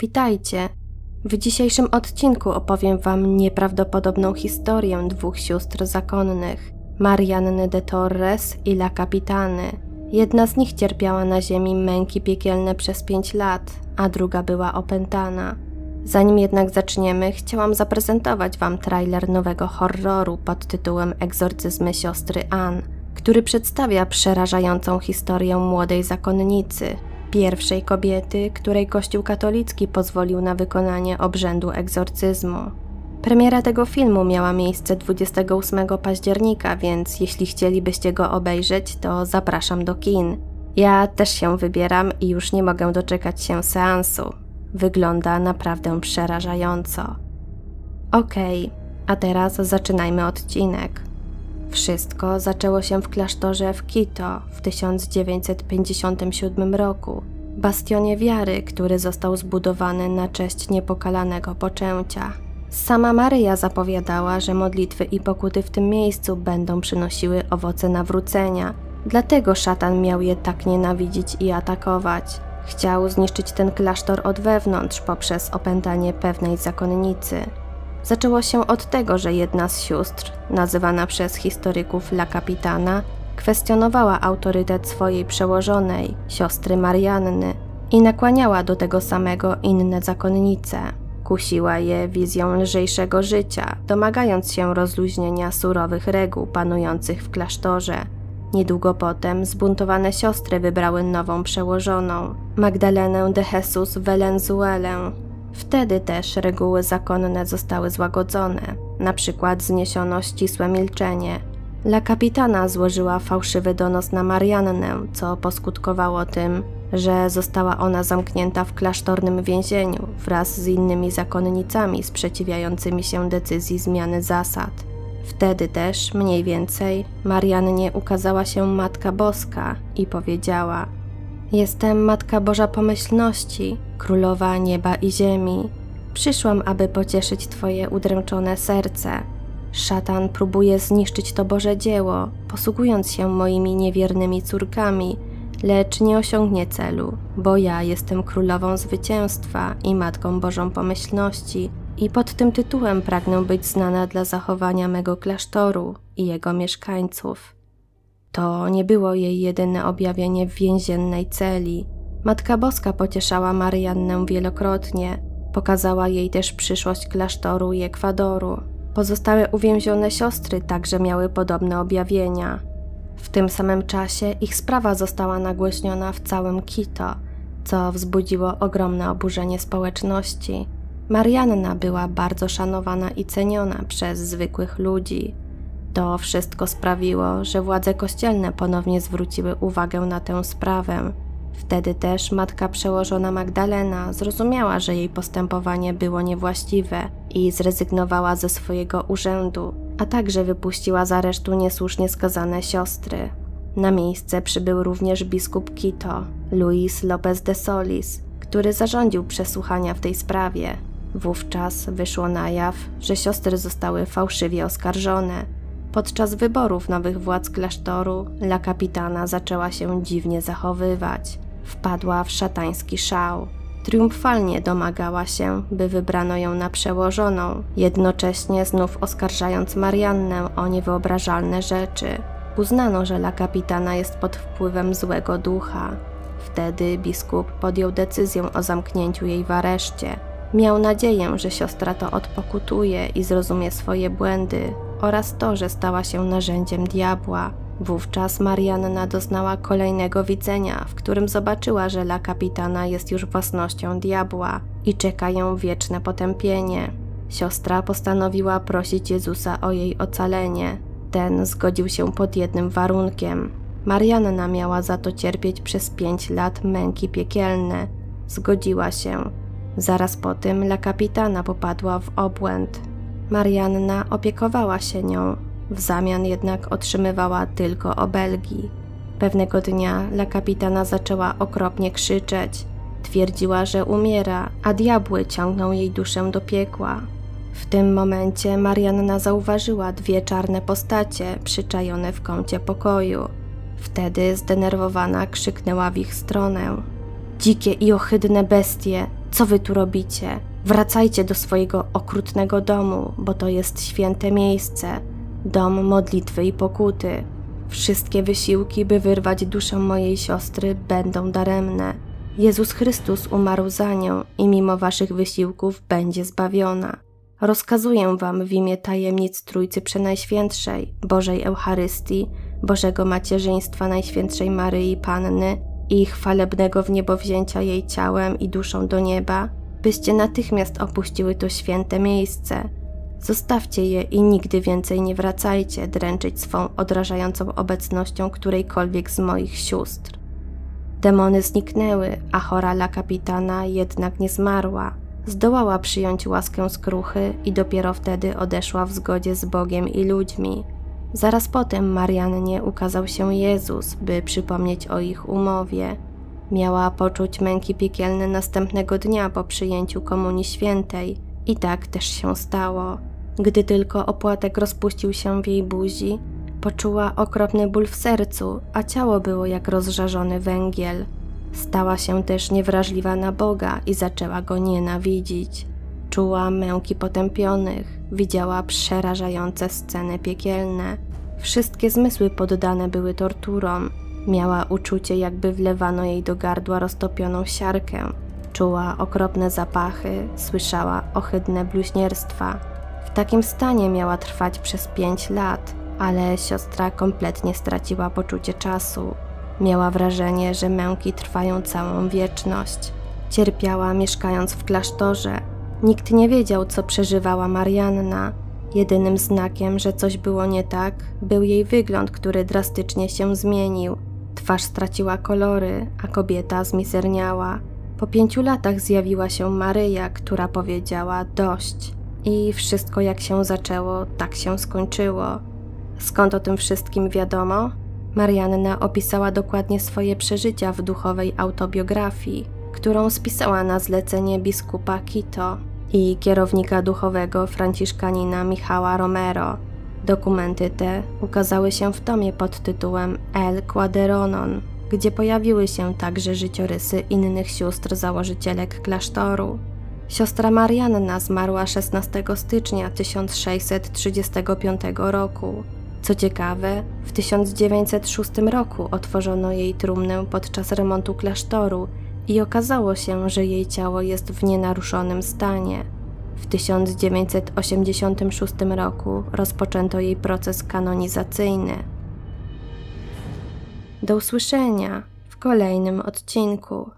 Witajcie. W dzisiejszym odcinku opowiem Wam nieprawdopodobną historię dwóch sióstr zakonnych, Marianny de Torres i La Capitany. Jedna z nich cierpiała na ziemi męki piekielne przez pięć lat, a druga była opętana. Zanim jednak zaczniemy, chciałam zaprezentować Wam trailer nowego horroru pod tytułem Egzorcyzmy siostry Ann, który przedstawia przerażającą historię młodej zakonnicy, pierwszej kobiety, której Kościół katolicki pozwolił na wykonanie obrzędu egzorcyzmu. Premiera tego filmu miała miejsce 28 października, więc jeśli chcielibyście go obejrzeć, to zapraszam do kin. Ja też się wybieram i już nie mogę doczekać się seansu. Wygląda naprawdę przerażająco. Okej, okay, a teraz zaczynajmy odcinek. Wszystko zaczęło się w klasztorze w Quito w 1957 roku, bastionie wiary, który został zbudowany na cześć niepokalanego poczęcia. Sama Maryja zapowiadała, że modlitwy i pokuty w tym miejscu będą przynosiły owoce nawrócenia, dlatego szatan miał je tak nienawidzić i atakować. Chciał zniszczyć ten klasztor od wewnątrz poprzez opętanie pewnej zakonnicy. Zaczęło się od tego, że jedna z sióstr, nazywana przez historyków La Capitana, kwestionowała autorytet swojej przełożonej, siostry Marianny, i nakłaniała do tego samego inne zakonnice. Kusiła je wizją lżejszego życia, domagając się rozluźnienia surowych reguł panujących w klasztorze. Niedługo potem zbuntowane siostry wybrały nową przełożoną, Magdalenę de Jesus Valenzuelę, Wtedy też reguły zakonne zostały złagodzone, na przykład zniesiono ścisłe milczenie. La Capitana złożyła fałszywy donos na Mariannę, co poskutkowało tym, że została ona zamknięta w klasztornym więzieniu wraz z innymi zakonnicami sprzeciwiającymi się decyzji zmiany zasad. Wtedy też, mniej więcej, Mariannie ukazała się Matka Boska i powiedziała – Jestem Matka Boża Pomyślności, Królowa Nieba i Ziemi. Przyszłam, aby pocieszyć Twoje udręczone serce. Szatan próbuje zniszczyć to Boże dzieło, posługując się moimi niewiernymi córkami, lecz nie osiągnie celu, bo ja jestem Królową Zwycięstwa i Matką Bożą Pomyślności i pod tym tytułem pragnę być znana dla zachowania mego klasztoru i jego mieszkańców. To nie było jej jedyne objawienie w więziennej celi. Matka Boska pocieszała Mariannę wielokrotnie, pokazała jej też przyszłość klasztoru i Ekwadoru. Pozostałe uwięzione siostry także miały podobne objawienia. W tym samym czasie ich sprawa została nagłośniona w całym Quito, co wzbudziło ogromne oburzenie społeczności. Marianna była bardzo szanowana i ceniona przez zwykłych ludzi. To wszystko sprawiło, że władze kościelne ponownie zwróciły uwagę na tę sprawę. Wtedy też matka przełożona Magdalena zrozumiała, że jej postępowanie było niewłaściwe i zrezygnowała ze swojego urzędu, a także wypuściła z aresztu niesłusznie skazane siostry. Na miejsce przybył również biskup Quito, Luis López de Solis, który zarządził przesłuchania w tej sprawie. Wówczas wyszło na jaw, że siostry zostały fałszywie oskarżone Podczas wyborów nowych władz klasztoru, La Capitana zaczęła się dziwnie zachowywać. Wpadła w szatański szał. Triumfalnie domagała się, by wybrano ją na przełożoną, jednocześnie znów oskarżając Mariannę o niewyobrażalne rzeczy. Uznano, że La Capitana jest pod wpływem złego ducha. Wtedy biskup podjął decyzję o zamknięciu jej w areszcie. Miał nadzieję, że siostra to odpokutuje i zrozumie swoje błędy, oraz to, że stała się narzędziem diabła. Wówczas Marianna doznała kolejnego widzenia, w którym zobaczyła, że La Capitana jest już własnością diabła i czeka ją wieczne potępienie. Siostra postanowiła prosić Jezusa o jej ocalenie. Ten zgodził się pod jednym warunkiem. Marianna miała za to cierpieć przez pięć lat męki piekielne. Zgodziła się. Zaraz po tym La Capitana popadła w obłęd. Marianna opiekowała się nią, w zamian jednak otrzymywała tylko obelgi. Pewnego dnia La Kapitana zaczęła okropnie krzyczeć. Twierdziła, że umiera, a diabły ciągną jej duszę do piekła. W tym momencie Marianna zauważyła dwie czarne postacie przyczajone w kącie pokoju. Wtedy zdenerwowana krzyknęła w ich stronę. Dzikie i ohydne bestie, Co wy tu robicie? Wracajcie do swojego okrutnego domu, bo to jest święte miejsce, dom modlitwy i pokuty. Wszystkie wysiłki, by wyrwać duszę mojej siostry, będą daremne. Jezus Chrystus umarł za nią i mimo waszych wysiłków będzie zbawiona. Rozkazuję wam w imię tajemnic Trójcy Przenajświętszej, Bożej Eucharystii, Bożego Macierzyństwa Najświętszej Maryi Panny i chwalebnego w niebo wzięcia jej ciałem i duszą do nieba, byście natychmiast opuściły to święte miejsce. Zostawcie je i nigdy więcej nie wracajcie dręczyć swą odrażającą obecnością którejkolwiek z moich sióstr. Demony zniknęły, a chora la kapitana jednak nie zmarła. Zdołała przyjąć łaskę skruchy i dopiero wtedy odeszła w zgodzie z Bogiem i ludźmi. Zaraz potem Mariannie ukazał się Jezus, by przypomnieć o ich umowie. Miała poczuć męki piekielne następnego dnia po przyjęciu Komunii Świętej i tak też się stało. Gdy tylko opłatek rozpuścił się w jej buzi, poczuła okropny ból w sercu, a ciało było jak rozżarzony węgiel. Stała się też niewrażliwa na Boga i zaczęła go nienawidzić. Czuła męki potępionych, widziała przerażające sceny piekielne. Wszystkie zmysły poddane były torturom. Miała uczucie, jakby wlewano jej do gardła roztopioną siarkę. Czuła okropne zapachy, słyszała ohydne bluźnierstwa. W takim stanie miała trwać przez pięć lat, ale siostra kompletnie straciła poczucie czasu. Miała wrażenie, że męki trwają całą wieczność. Cierpiała mieszkając w klasztorze. Nikt nie wiedział, co przeżywała Marianna. Jedynym znakiem, że coś było nie tak, był jej wygląd, który drastycznie się zmienił. Twarz straciła kolory, a kobieta zmizerniała. Po pięciu latach zjawiła się Maryja, która powiedziała dość. I wszystko jak się zaczęło, tak się skończyło. Skąd o tym wszystkim wiadomo? Marianna opisała dokładnie swoje przeżycia w duchowej autobiografii, którą spisała na zlecenie biskupa Quito i kierownika duchowego franciszkanina Michała Romero. Dokumenty te ukazały się w tomie pod tytułem El Quaderonon, gdzie pojawiły się także życiorysy innych sióstr założycielek klasztoru. Siostra Marianna zmarła 16 stycznia 1635 roku. Co ciekawe, w 1906 roku otworzono jej trumnę podczas remontu klasztoru i okazało się, że jej ciało jest w nienaruszonym stanie. W 1986 roku rozpoczęto jej proces kanonizacyjny. Do usłyszenia w kolejnym odcinku.